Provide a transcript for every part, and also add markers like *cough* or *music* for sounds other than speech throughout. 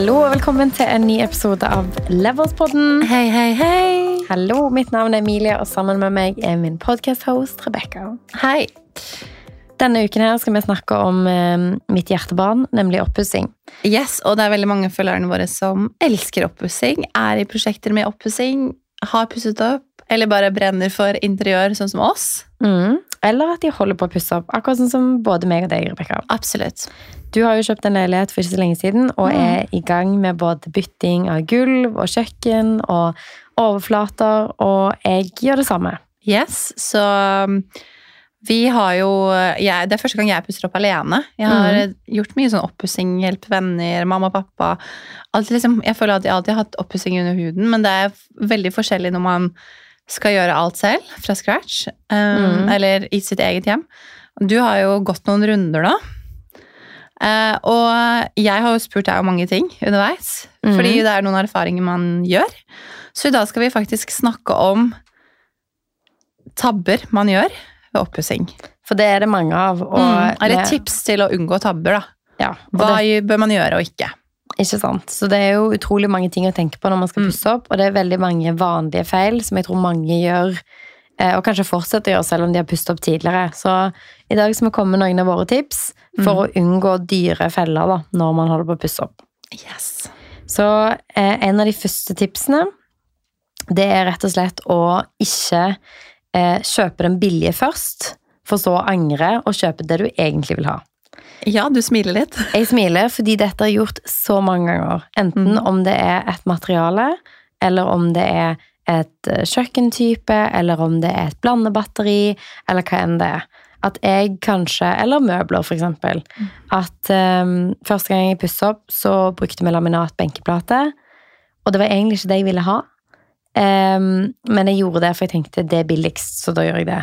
Hallo og velkommen til en ny episode av Leverspodden. Hei, hei, hei. Hallo, mitt navn er Emilie, og sammen med meg er min podcast-host Rebecca. Hei. Denne uken her skal vi snakke om eh, mitt hjertebarn, nemlig oppussing. Yes, og det er veldig mange følgerne våre som elsker oppussing, er i prosjekter med oppussing, har pusset opp, eller bare brenner for interiør, sånn som oss. Mm. Eller at de holder på å pusse opp, akkurat sånn som både meg og deg, Rebecca. Absolutt. Du har jo kjøpt en leilighet for ikke så lenge siden, og Mm. er i gang med både bytting av gulv og kjøkken og overflater, og jeg gjør det samme. Yes, så um, vi har jo jeg, Det er første gang jeg pusser opp alene. Jeg har mm. gjort mye sånn oppussing, hjelp venner, mamma og pappa. Alt, liksom, jeg føler at jeg alltid har hatt oppussing under huden, men det er veldig forskjellig når man skal gjøre alt selv fra scratch, um, mm. eller i sitt eget hjem. Du har jo gått noen runder nå. Uh, og jeg har jo spurt deg om mange ting underveis, mm. fordi det er noen erfaringer man gjør. Så i dag skal vi faktisk snakke om tabber man gjør ved oppussing. For det er det mange av. Og Mm. Er det tips til å unngå tabber, da? Ja, Hva det, bør man gjøre og ikke? Ikke sant? Så det er jo utrolig mange ting å tenke på når man skal Mm. pusse opp, og det er veldig mange vanlige feil som jeg tror mange gjør, eh, og kanskje fortsetter å gjøre selv om de har pusset opp tidligere. Så i dag skal vi komme med noen av våre tips for å unngå dyre feller da, når man holder på å pusse opp. Yes. Så eh, en av de første tipsene, det er rett og slett å ikke eh, kjøpe den billige først, for så å angre og kjøpe det du egentlig vil ha. Ja, du smiler litt. *laughs* Jeg smiler fordi dette er gjort så mange ganger. Enten Mm. om det er et materiale, eller om det er et eh, kjøkkentype, eller om det er et blandebatteri, eller hva enn det er. At jeg kanskje, eller møbler for eksempel, at um, første gang jeg pusset opp, så brukte vi laminat benkeplate, og det var egentlig ikke det jeg ville ha. Um, men jeg gjorde det, for jeg tenkte det er billigst, så da gjør jeg det.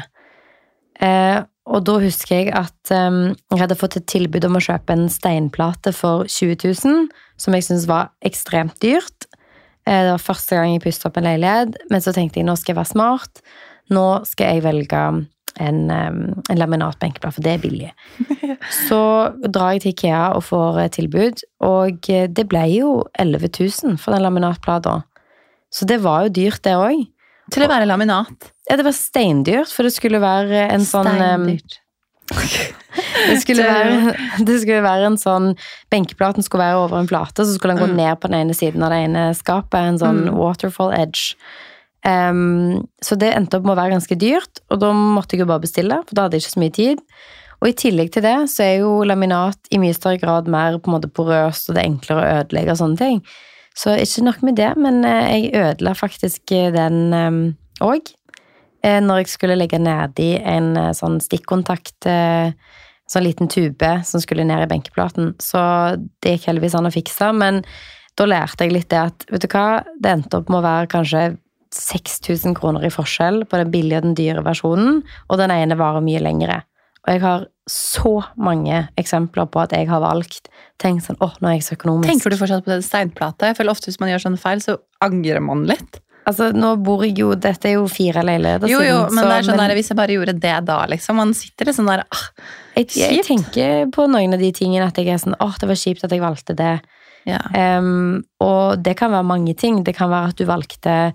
Eh, og da husker jeg at um, jeg hadde fått et tilbud om å kjøpe en steinplate for 20 000, som jeg syntes var ekstremt dyrt. Eh, det var første gang jeg pusset opp en leilighet, men så tenkte jeg nå skal jeg være smart. Nå skal jeg velge en, um, en laminatbenkeplate, for det er billig. *laughs* Så drar jeg til Ikea og får tilbud, og det ble jo 11 000 for den laminatplata. Så det var jo dyrt, det òg. Til å være laminat. Ja, det var steindyrt, for det skulle være en sånn Steindyrt. *laughs* det skulle, være, det skulle være en sånn Benkeplaten skulle være over en plate, så skulle den gå Mm. ned på den ene siden av det ene skapet. En sånn Mm. waterfall edge. Um, så det endte opp med å være ganske dyrt, og da måtte jeg jo bare bestille, for da hadde jeg ikke så mye tid. Og i tillegg til det så er jo laminat i mye større grad mer på en måte porøst, og det er enklere å ødelegge og sånne ting. Så ikke nok med det, men eh, jeg ødela faktisk eh, den òg. Når jeg skulle legge nedi en eh, sånn stikkontakt eh, sånn liten tube som skulle ned i benkeplaten. Så det gikk heldigvis an å fikse, men da lærte jeg litt det at vet du hva, det endte opp med å være kanskje 6000 kroner i forskjell på den billige og den dyre versjonen, og den ene varer mye lengre. Og jeg har så mange eksempler på at jeg har valgt tenkt sånn, åh, nå er jeg så økonomisk. Tenker du fortsatt på den steinplata? Jeg føler ofte hvis man gjør sånne feil, så angrer man litt. Altså, nå bor jeg jo, dette er jo fire leiligheter Jo, jo, siden, men så- det er sånn men- der, hvis jeg bare gjorde det da, liksom. Man sitter litt sånn der ah, Jeg, jeg tenker på noen av de tingene at jeg er sånn åh, det var kjipt at jeg valgte det. ja. Um, og det kan være mange ting. Det kan være at du valgte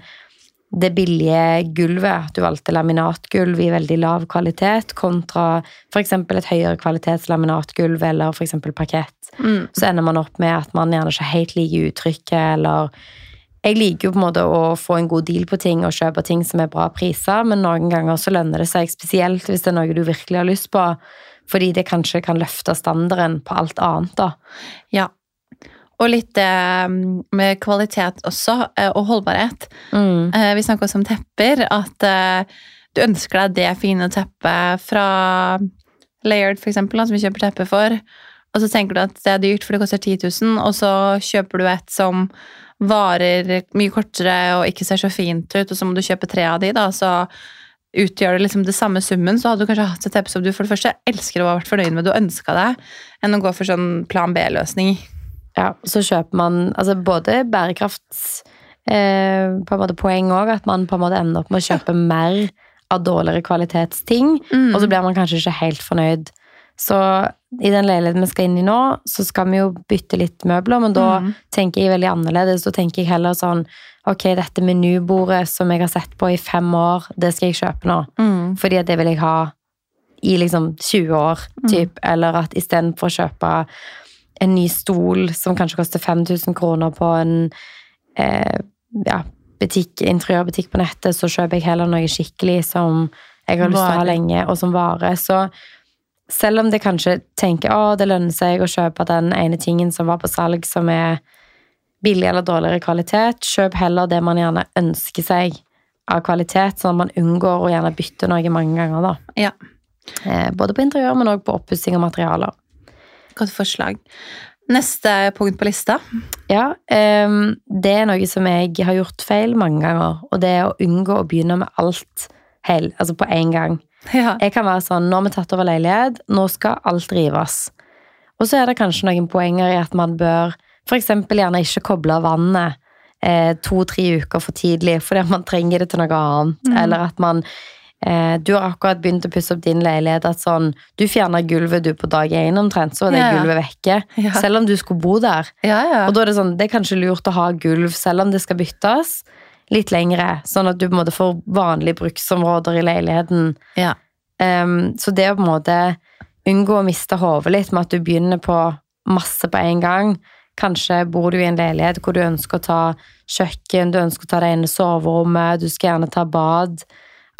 det billige gulvet. At du valgte laminatgulv i veldig lav kvalitet kontra f.eks. et høyere kvalitets laminatgulv eller f.eks. parkett. Mm. Så ender man opp med at man gjerne ikke helt liker uttrykket, eller Jeg liker jo på en måte å få en god deal på ting og kjøpe ting som er bra priser, men noen ganger så lønner det seg, spesielt hvis det er noe du virkelig har lyst på, fordi det kanskje kan løfte standarden på alt annet, da. ja. Og litt det med kvalitet også, eh, og holdbarhet. Mm. Eh, vi snakka også om tepper, at eh, du ønsker deg det fine teppet fra Layered, for eksempel, som vi kjøper teppe for. Og så tenker du at det er dyrt, for det koster 10 000, og så kjøper du et som varer mye kortere og ikke ser så fint ut, og så må du kjøpe tre av de, da, så utgjør det liksom det samme summen, så hadde du kanskje hatt et teppe som du for det første elsker og har vært fornøyd med, du ønska deg, enn å gå for sånn plan B-løsning. Ja, så kjøper man altså både bærekrafts eh, på en måte poeng òg, at man på en måte ender opp med å kjøpe mer av dårligere kvalitetsting, Mm. og så blir man kanskje ikke helt fornøyd Så i den leiligheten vi skal inn i nå, så skal vi jo bytte litt møbler, men da Mm. tenker jeg veldig annerledes. Da tenker jeg heller sånn Ok, dette menubordet som jeg har sett på i fem år, det skal jeg kjøpe nå. Mm. Fordi at det vil jeg ha i liksom 20 år, typ. Eller at istedenfor å kjøpe en ny stol som kanskje koster 5000 kroner på en eh, ja, butikk, interiørbutikk på nettet, så kjøper jeg heller noe skikkelig som jeg har lyst til å ha lenge, og som varer. Så selv om det kanskje tenker å, det lønner seg å kjøpe den ene tingen som var på salg, som er billig eller dårligere kvalitet, kjøp heller det man gjerne ønsker seg av kvalitet, sånn at man unngår å gjerne bytte noe mange ganger. da. Ja. Eh, Både på interiør, men også på oppussing av materialer. Godt forslag. Neste punkt på lista. Ja, det er noe som jeg har gjort feil mange ganger, og det er å unngå å begynne med alt hel, altså på en gang. Ja. Jeg kan være sånn, nå har vi tatt over leilighet, nå skal alt rives. Og så er det kanskje noen poenger i at man bør for eksempel gjerne ikke koble av vannet eh, to-tre uker for tidlig, fordi man trenger det til noe annet. Mm. Eller at man Du har akkurat begynt å pusse opp din leilighet, at sånn Du fjerner gulvet du på dag én omtrent, så er det Ja, ja. gulvet vekke. Ja. Selv om du skulle bo der. Ja, ja. Og da er det sånn, det er kanskje lurt å ha gulv, selv om det skal byttes, litt lengre, sånn at du på en måte får vanlige bruksområder i leiligheten. ja. Ehm, så det å på en måte unngå å miste hodet litt med at du begynner på masse på en gang. Kanskje bor du i en leilighet hvor du ønsker å ta kjøkken, du ønsker å ta det ene soverommet, du skal gjerne ta bad.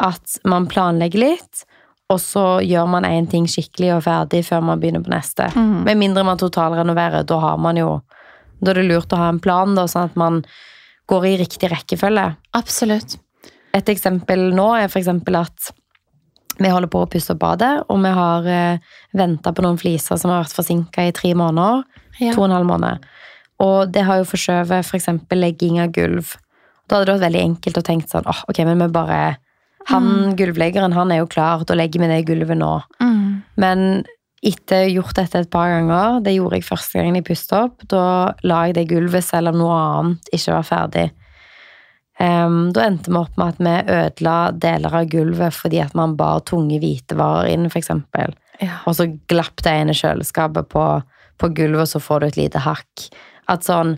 At man planlegger litt, og så gjør man én ting skikkelig og ferdig før man begynner på neste. Mm. Med mindre man totalrenoverer, da har man jo Da er det lurt å ha en plan, da, sånn at man går i riktig rekkefølge. Absolutt. Et eksempel nå er eksempel at vi holder på å pusse opp badet, og vi har eh, venta på noen fliser som har vært forsinka i tre måneder. Ja. To og en halv måned. Og det har jo forskjøvet f.eks. For legging av gulv. Da hadde det vært veldig enkelt å tenke sånn åh, ok, men vi bare Han gulvleggeren han er jo klar, å legge vi det gulvet nå. Mm. Men etter gjort dette et par ganger, det gjorde jeg første gangen jeg pustet opp, da la jeg det gulvet selv om noe annet ikke var ferdig. Um, da endte vi opp med at vi ødela deler av gulvet fordi at man bar tunge hvitevarer inn, eksempel. Ja. Og så glapp det ene kjøleskapet på, på gulvet, og så får du et lite hakk. At sånn,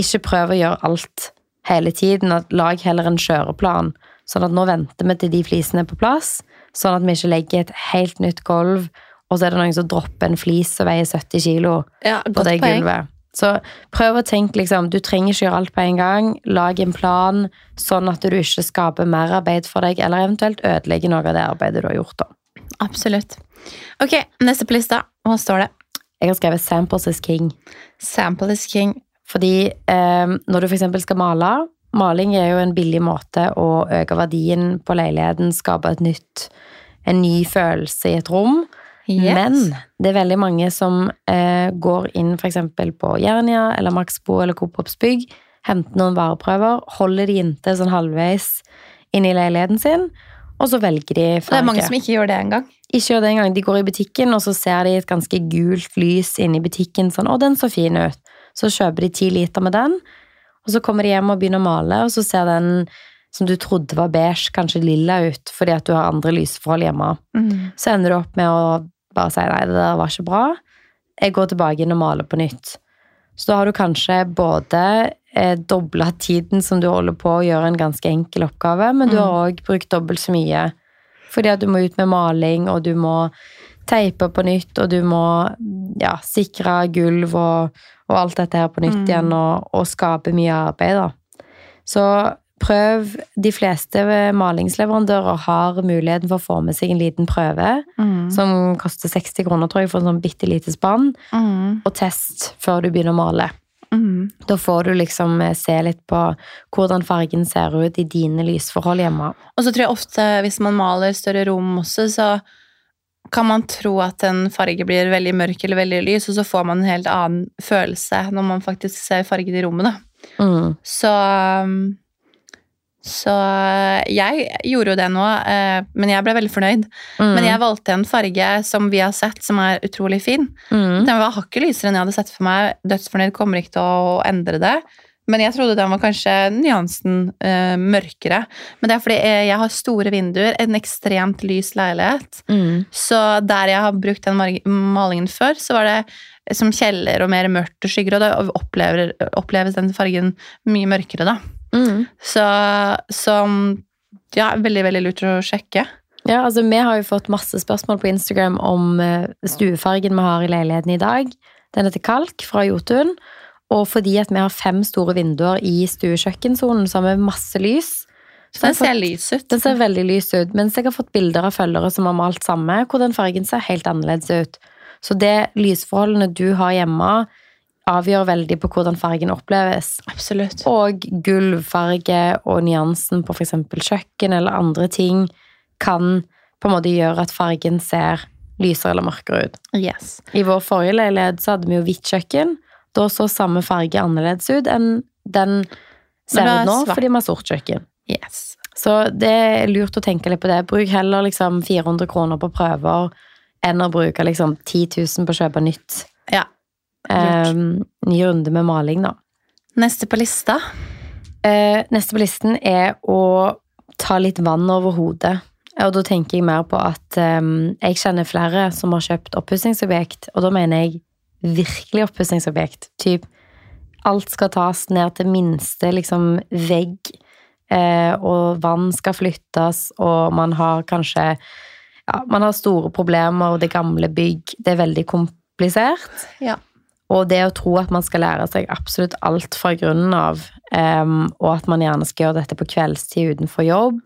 ikke prøv å gjøre alt hele tiden. At lag heller en kjøreplan. Sånn at nå venter vi til de flisene er på plass, sånn at vi ikke legger et helt nytt gulv, og så er det noen som dropper en flis som veier 70 kilo ja, på det gulvet. Så prøv å tenke liksom, du trenger ikke gjøre alt på en gang. Lag en plan, sånn at du ikke skaper mer arbeid for deg, eller eventuelt ødelegger noe av det arbeidet du har gjort. da. Absolutt. Ok, neste på lista. Hva står det? Jeg har skrevet 'samples is king'. Sample is king. Fordi eh, når du f.eks. skal male Maling er jo en billig måte å øke verdien på leiligheten, skape et nytt, en ny følelse i et rom. Yes. Men det er veldig mange som eh, går inn f.eks. på Jernia eller Maxbo eller Coop Ops bygg, henter noen vareprøver, holder de inntil sånn halvveis inn i leiligheten sin, og så velger de farge. det er mange som ikke gjør det engang. Ikke gjør det engang. De går i butikken, og så ser de et ganske gult lys inne i butikken. Sånn, å, den så fin ut. Så kjøper de ti liter med den, og så kommer de hjem og begynner å male, og så ser den som du trodde var beige, kanskje lilla ut, fordi at du har andre lysforhold hjemme. Mm. Så ender du opp med å bare si nei, det der var ikke bra. Jeg går tilbake inn og maler på nytt. Så da har du kanskje både eh, dobla tiden som du holder på å gjøre en ganske enkel oppgave, men du har òg brukt dobbelt så mye. Fordi at du må ut med maling, og du må teipe på nytt, og du må ja, sikre gulv og, og alt dette her på nytt Mm. igjen, og, og skape mye arbeid, da. Så prøv De fleste malingsleverandører har muligheten for å få med seg en liten prøve, Mm. som koster 60 kroner, tror jeg, for en sånn bitte lite spann, Mm. og test før du begynner å male. Mm. Da får du liksom eh, se litt på hvordan fargen ser ut i dine lysforhold hjemme. Og så tror jeg ofte, hvis man maler større rom også, så kan man tro at en farge blir veldig mørk eller veldig lys, og så får man en helt annen følelse når man faktisk ser fargen i rommet. Da. Mm. Så Så jeg gjorde jo det nå, eh, men jeg ble veldig fornøyd. Mm. Men jeg valgte en farge som vi har sett, som er utrolig fin. mm. Den var hakket lysere enn jeg hadde sett for meg. Dødsfornøyd kommer ikke til å endre det. Men jeg trodde den var kanskje nyansen uh, mørkere. Men det er fordi jeg, jeg har store vinduer, en ekstremt lys leilighet. Mm. Så der jeg har brukt den malingen før, så var det som kjeller og mer mørkt og skygger, og da opplever, oppleves den fargen mye mørkere, da. Mm. Så, så ja, veldig, veldig lurt å sjekke. Ja, altså Vi har jo fått masse spørsmål på Instagram om eh, stuefargen vi har i leiligheten i dag. Den heter Kalk fra Jotun. Og fordi at vi har fem store vinduer i stuekjøkkensonen, så har vi masse lys. Så den ser fått, lys ut. Den ser veldig lys ut, mens jeg har fått bilder av følgere som har malt samme, hvor den fargen ser helt annerledes ut. Så det lysforholdene du har hjemme, avgjør veldig på hvordan fargen oppleves. Absolutt. Og gulvfarge og nyansen på f.eks. kjøkken eller andre ting kan på en måte gjøre at fargen ser lysere eller mørkere ut. Yes. I vår forrige leilighet så hadde vi jo hvitt kjøkken. Da så samme farge annerledes ut enn den ser er ut nå, svart. fordi vi har sort kjøkken. yes. Så det er lurt å tenke litt på det. Bruk heller liksom 400 kroner på prøver enn å bruke liksom 10 000 på å kjøpe nytt. Ja. Eh, ny runde med maling, da. Neste på lista. Eh, neste på listen er å ta litt vann over hodet. Og da tenker jeg mer på at eh, jeg kjenner flere som har kjøpt oppussingsobjekt, og da mener jeg virkelig oppussingsobjekt. Typ alt skal tas ned til minste liksom vegg, eh, og vann skal flyttes, og man har kanskje ja, man har store problemer, og det gamle bygg. Det er veldig komplisert. Ja. Og det å tro at man skal lære seg absolutt alt fra grunnen av, em, og at man gjerne skal gjøre dette på kveldstid utenfor jobb,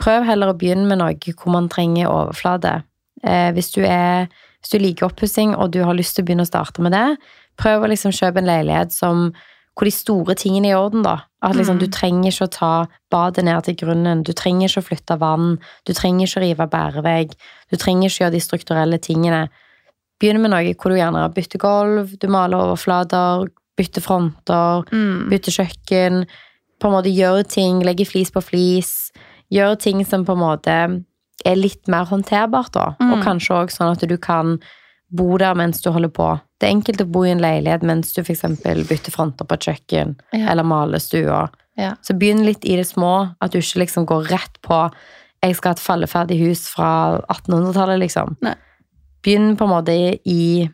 prøv heller å begynne med noe hvor man trenger overflate. Eh, hvis, du er, hvis du liker oppussing og du har lyst til å begynne å starte med det, prøv å liksom kjøpe en leilighet som, hvor de store tingene er i orden. da. At liksom, Mm. Du trenger ikke å ta badet ned til grunnen, du trenger ikke å flytte vann, du trenger ikke å rive bærevegg, du trenger ikke å gjøre de strukturelle tingene. Begynn med noe hvor du gjerne bytter gulv, du maler overflater, bytter fronter, Mm. bytter kjøkken. På en måte gjør ting, legger flis på flis. Gjør ting som på en måte er litt mer håndterbart, da. Og Mm. kanskje òg sånn at du kan bo der mens du holder på. Det er enkelt å bo i en leilighet mens du f.eks. bytter fronter på et kjøkken Ja. eller maler stua. Ja. Så begynn litt i det små, at du ikke liksom går rett på jeg skal ha et falleferdig hus fra 1800-tallet, liksom. Nei. Begynn på en måte i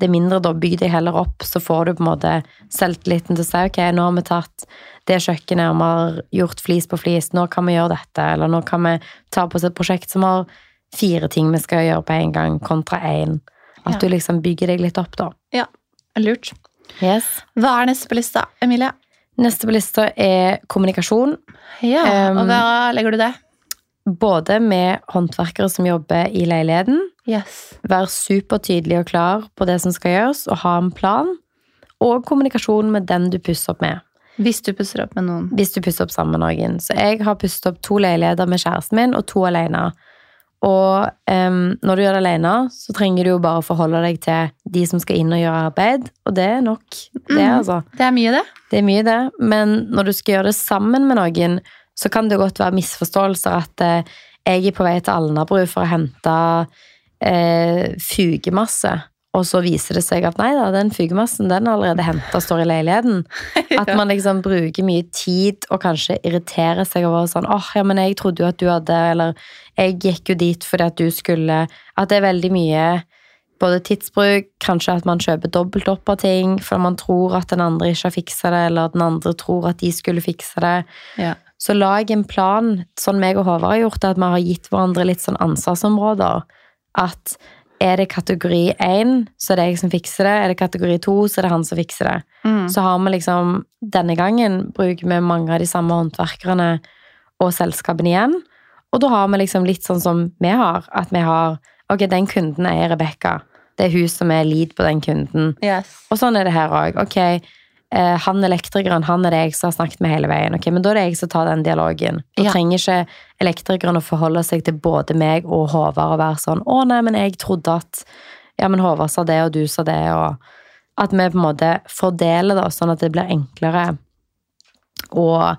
det mindre, da. Bygg deg heller opp, så får du på en måte selvtilliten til å si ok, nå har vi tatt det kjøkkenet, og vi har gjort flis på flis, nå kan vi gjøre dette, eller nå kan vi ta på oss et prosjekt som har fire ting vi skal gjøre på en gang, kontra én. At Ja. du liksom bygger deg litt opp, da. Ja, Lurt. Yes. Hva er neste på lista, Emilie? Neste på lista er kommunikasjon. Ja, og hva legger du det? Både med håndverkere som jobber i leiligheten, Yes. være supertydelig og klar på det som skal gjøres, og ha en plan. Og kommunikasjon med den du pusser opp med, Hvis du pusser opp med noen. hvis du pusser opp sammen med noen. Så jeg har pusset opp to leiligheter med kjæresten min, og to alene. Og um, når du gjør det alene, så trenger du jo bare forholde deg til de som skal inn og gjøre arbeid, og det er nok. Det, mm. altså. Det er mye, det. Det er mye, det. Men når du skal gjøre det sammen med noen, så kan det godt være misforståelser at eh, jeg er på vei til Alnabru for å hente eh, fugemasse, og så viser det seg at nei da, den fugemassen den er allerede henta og står i leiligheten. *laughs* At man liksom bruker mye tid og kanskje irriterer seg over sånn åh, ja, men jeg trodde jo at du hadde Eller jeg gikk jo dit fordi at du skulle At det er veldig mye både tidsbruk, kanskje at man kjøper dobbelt opp av ting, for man tror at den andre ikke har fiksa det, eller at den andre tror at de skulle fikse det. Ja. Så lag en plan, sånn meg og Håvard har gjort, at vi har gitt hverandre litt sånn ansvarsområder. At er det kategori én, så er det jeg som fikser det. Er det kategori to, så er det han som fikser det. Mm. Så har vi liksom Denne gangen bruker vi mange av de samme håndverkerne og selskapene igjen. Og da har vi liksom litt sånn som vi har. At vi har Ok, den kunden er Rebekka. Det er hun som er lead på den kunden. Yes. Og sånn er det her òg. Ok, eh, han elektrikeren, han er det jeg som har snakket med hele veien. Okay, Men da er det jeg som tar den dialogen. Da Ja. trenger ikke elektrikeren å forholde seg til både meg og Håvard og være sånn 'Å, nei, men jeg trodde at Ja, men Håvard sa det, og du sa det', og At vi på en måte fordeler det, sånn at det blir enklere å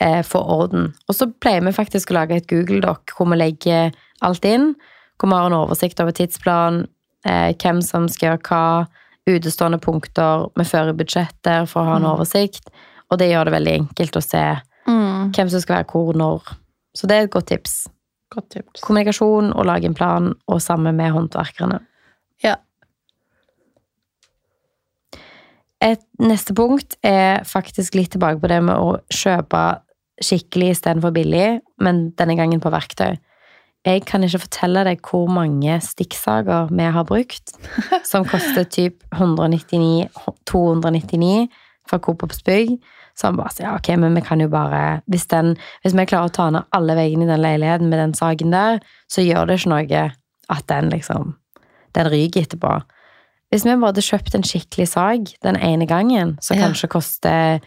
eh, få orden. Og så pleier vi faktisk å lage et Google-doc hvor vi legger alt inn. Hvor vi har en oversikt over tidsplan, eh, hvem som skal gjøre hva, utestående punkter. Vi fører budsjetter for å ha en Mm. oversikt. Og det gjør det veldig enkelt å se Mm. hvem som skal være hvor når. Så det er et godt tips. Godt tips. Kommunikasjon og lage en plan, og sammen med håndverkerne. Ja. Et neste punkt er faktisk litt tilbake på det med å kjøpe skikkelig istedenfor billig, men denne gangen på verktøy. Jeg kan ikke fortelle deg hvor mange stikksager vi har brukt, *laughs* som koster typ 199, 299 fra Coop Ops bygg. Så han bare sier ja, ok, men vi kan jo bare hvis, den, hvis vi klarer å ta ned alle veggene i den leiligheten med den sagen der, så gjør det ikke noe at den liksom Den ryker etterpå. Hvis vi bare hadde kjøpt en skikkelig sag den ene gangen, som Ja. kanskje koster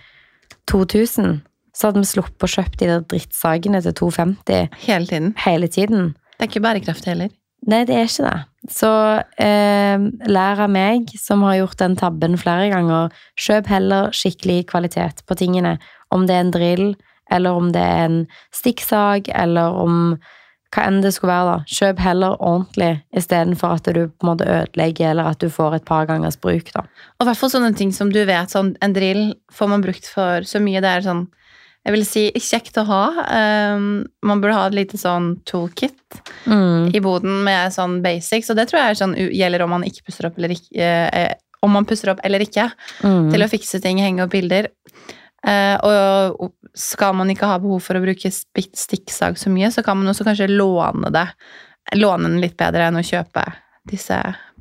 2000, så hadde vi sluppet å kjøpe de der drittsagene til 250 Hele tiden. hele tiden. Det er ikke bærekraftig heller. Nei, det er ikke det. Så eh, lær av meg, som har gjort den tabben flere ganger. Kjøp heller skikkelig kvalitet på tingene. Om det er en drill, eller om det er en stikksag, eller om hva enn det skulle være. da. Kjøp heller ordentlig, istedenfor at du på en måte ødelegger, eller at du får et par gangers bruk. da. Og i hvert fall sånne ting som du vet, sånn en drill får man brukt for så mye. Det er sånn, jeg vil si, kjekt å ha. Um, man burde ha et lite sånn toolkit i boden med sånn basics, og det tror jeg sånn, gjelder om man ikke pusser opp eller ikke. eh, om man pusser opp eller ikke, Mm. til å fikse ting, henge opp bilder. Eh, og skal man ikke ha behov for å bruke stikksag så mye, så kan man også kanskje låne det. Låne den litt bedre enn å kjøpe disse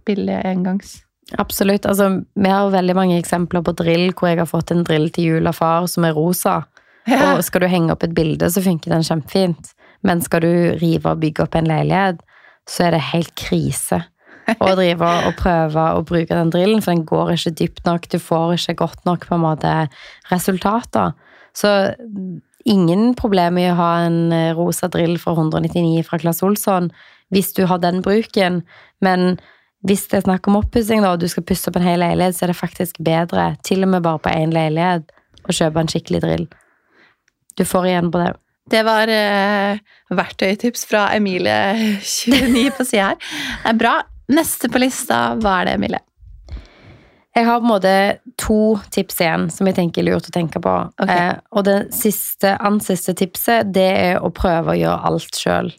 billige engangs. Absolutt. Altså, vi har veldig mange eksempler på drill hvor jeg har fått en drill til jul av far som er rosa. Og skal du henge opp et bilde, så funker den kjempefint. Men skal du rive og bygge opp en leilighet, så er det helt krise å *laughs* drive og prøve å bruke den drillen, for den går ikke dypt nok. Du får ikke godt nok på en måte resultater. Så ingen problem i å ha en eh, rosa drill fra 199 fra Claes Olsson hvis du har den bruken, men hvis det er snakk om oppussing, og du skal pusse opp en hel leilighet, så er det faktisk bedre, til og med bare på én leilighet, å kjøpe en skikkelig drill. Du får igjen på det. Det var eh, verktøytips fra Emilie 29 på sida her. Det er bra. Neste på lista, hva er det, Emilie? Jeg har på en måte to tips igjen som jeg tenker er lurt å tenke på. Okay. Eh, og det siste, ansiste siste tipset, det er å prøve å gjøre alt sjøl.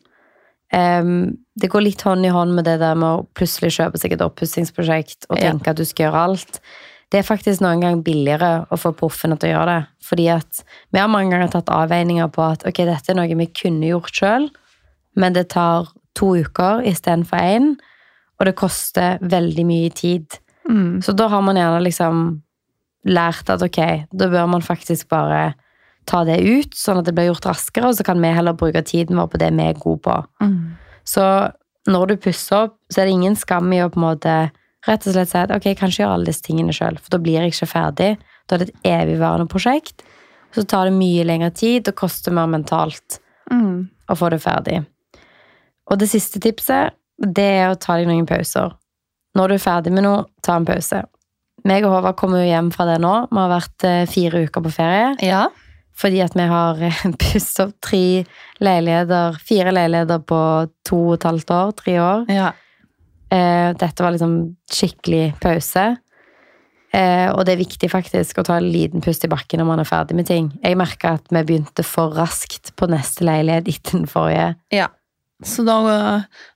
det går litt hånd i hånd med det der med å plutselig kjøpe seg et oppussingsprosjekt og Ja. tenke at du skal gjøre alt. Det er faktisk noen ganger billigere å få proffene til å gjøre det. Fordi at vi har mange ganger tatt avveininger på at ok, dette er noe vi kunne gjort sjøl, men det tar to uker istedenfor én, og det koster veldig mye tid. Mm. Så da har man gjerne liksom lært at ok, da bør man faktisk bare ta det ut, sånn at det blir gjort raskere, og så kan vi heller bruke tiden vår på det vi er gode på. Mm. Så når du pusser opp, så er det ingen skam i å på en måte rett og slett si at ok, jeg kan ikke gjøre alle disse tingene sjøl, for da blir jeg ikke ferdig. Da er det et evigvarende prosjekt. Så tar det mye lengre tid og koster mer mentalt Mm. å få det ferdig. Og det siste tipset, det er å ta deg noen pauser. Når du er ferdig med noe, ta en pause. Meg og Håvard kommer jo hjem fra det nå. Vi har vært eh, fire uker på ferie. Ja. Fordi at vi har eh, *laughs* pusset opp tre leiligheter, fire leiligheter på to og et halvt år, tre år. ja. Eh, Dette var liksom skikkelig pause. Eh, Og det er viktig faktisk å ta en liten pust i bakken når man er ferdig med ting. Jeg merka at vi begynte for raskt på neste leilighet etter den forrige. ja. Så da,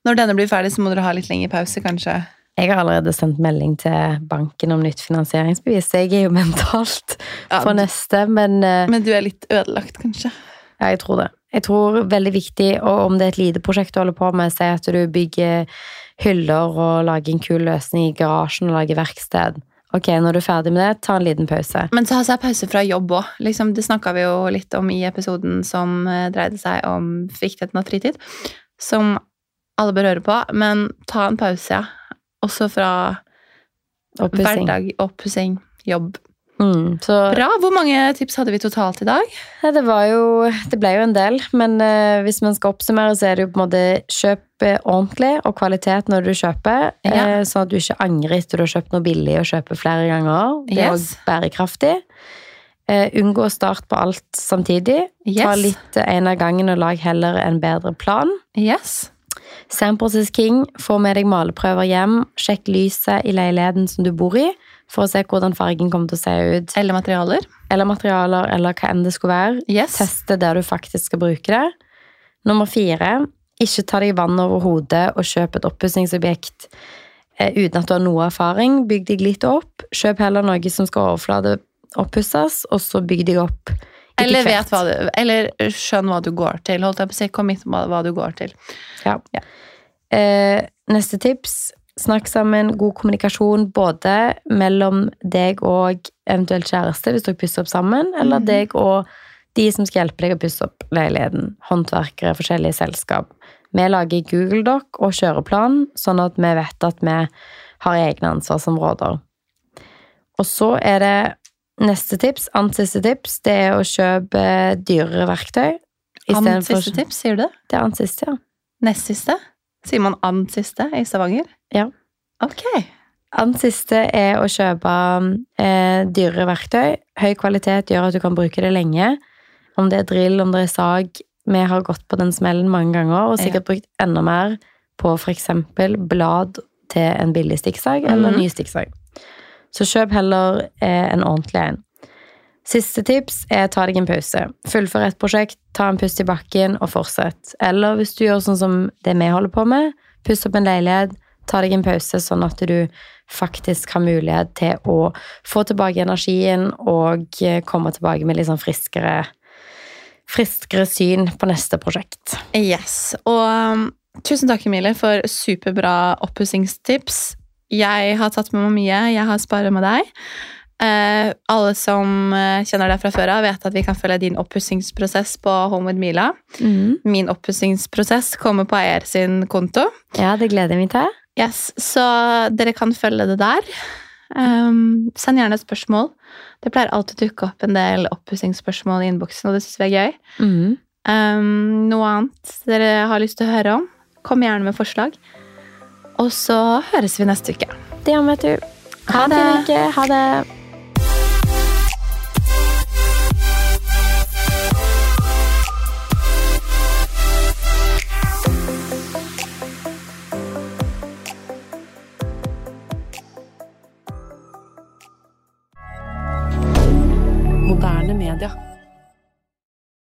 når denne blir ferdig, så må dere ha litt lengre pause, kanskje? Jeg har allerede sendt melding til banken om nytt finansieringsbevis, jeg er jo *laughs* mentalt Ja, på neste, men eh, Men du er litt ødelagt, kanskje? Ja, jeg tror det. Jeg tror veldig viktig, og om det er et lite prosjekt du holder på med, si at du bygger hyller og lager en kul løsning i garasjen og lager verksted. Ok, når du er ferdig med det, ta en liten pause. Men ta seg pause fra jobb òg. Liksom, det snakka vi jo litt om i episoden som eh, dreide seg om viktigheten av fritid. Som alle bør høre på. Men ta en pause, ja. Også fra hverdag, oppussing, jobb. Mm, Bra! Hvor mange tips hadde vi totalt i dag? ja, det var jo Det ble jo en del, men eh, hvis man skal oppsummere, så er det jo på en måte kjøp eh, ordentlig og kvalitet når du kjøper, Ja. eh, sånn at du ikke angrer etter du har kjøpt noe billig og kjøper flere ganger. Det er Yes. også bærekraftig. Eh, unngå å starte på alt samtidig. Ta Yes. litt en av gangen og lag heller en bedre plan. Yes. Samples is king. Få med deg maleprøver hjem. Sjekk lyset i leiligheten som du bor i. for å se hvordan fargen kommer til å se ut. Eller materialer. Eller materialer, eller hva enn det skulle være. Yes. Teste der du faktisk skal bruke det. Nummer fire, ikke ta deg vann over hodet og kjøp et oppussingsobjekt eh, uten at du har noe erfaring. Bygg deg litt opp. Kjøp heller noe som skal overflate oppusses, og så bygg deg opp Eller, vet hva du, eller skjønn hva du går til. Holdt jeg på å si, Kom hit med hva du går til. Ja. Ja. Eh, neste tips. Snakk sammen. God kommunikasjon både mellom deg og eventuelt kjæreste, hvis dere pusser opp sammen, eller mm. deg og de som skal hjelpe deg å pusse opp leiligheten. Håndverkere, forskjellige selskap. Vi lager Google Doc og kjøreplan, sånn at vi vet at vi har egne ansvarsområder. Og så er det neste tips, annet siste tips, det er å kjøpe dyrere verktøy. Annet siste tips, sier du det? Det er annet siste, ja. Nest siste? Sier man annet siste i Stavanger? Ja. Ok. Annet siste er å kjøpe eh, dyrere verktøy. Høy kvalitet gjør at du kan bruke det lenge. Om det er drill, om det er sag. Vi har gått på den smellen mange ganger, og sikkert brukt enda mer på f.eks. blad til en billig stikksag eller en ny stikksag. Så kjøp heller eh, en ordentlig en. Siste tips er ta deg en pause. Fullfør et prosjekt, ta en pust i bakken og fortsett. Eller hvis du gjør sånn som det vi holder på med, puss opp en leilighet, ta deg en pause sånn at du faktisk har mulighet til å få tilbake energien og eh, komme tilbake med litt sånn friskere friskere syn på neste prosjekt. Yes. Og um, tusen takk, Emilie, for superbra oppussingstips. Jeg har tatt med meg mye. Jeg har sparet med deg. Eh, alle som eh, kjenner deg fra før av, vet at vi kan følge din oppussingsprosess på Home with Mila. Min oppussingsprosess kommer på eier sin konto. Ja, det gleder jeg meg til. Yes, Så dere kan følge det der. Um, send gjerne spørsmål. Det pleier alltid å dukke opp en del oppussingsspørsmål i innboksen, og det syns vi er gøy. Mm. Um, noe annet dere har lyst til å høre om, kom gjerne med forslag. Og så høres vi neste uke. Det gjør vi, vet du. Ha det. Ha det.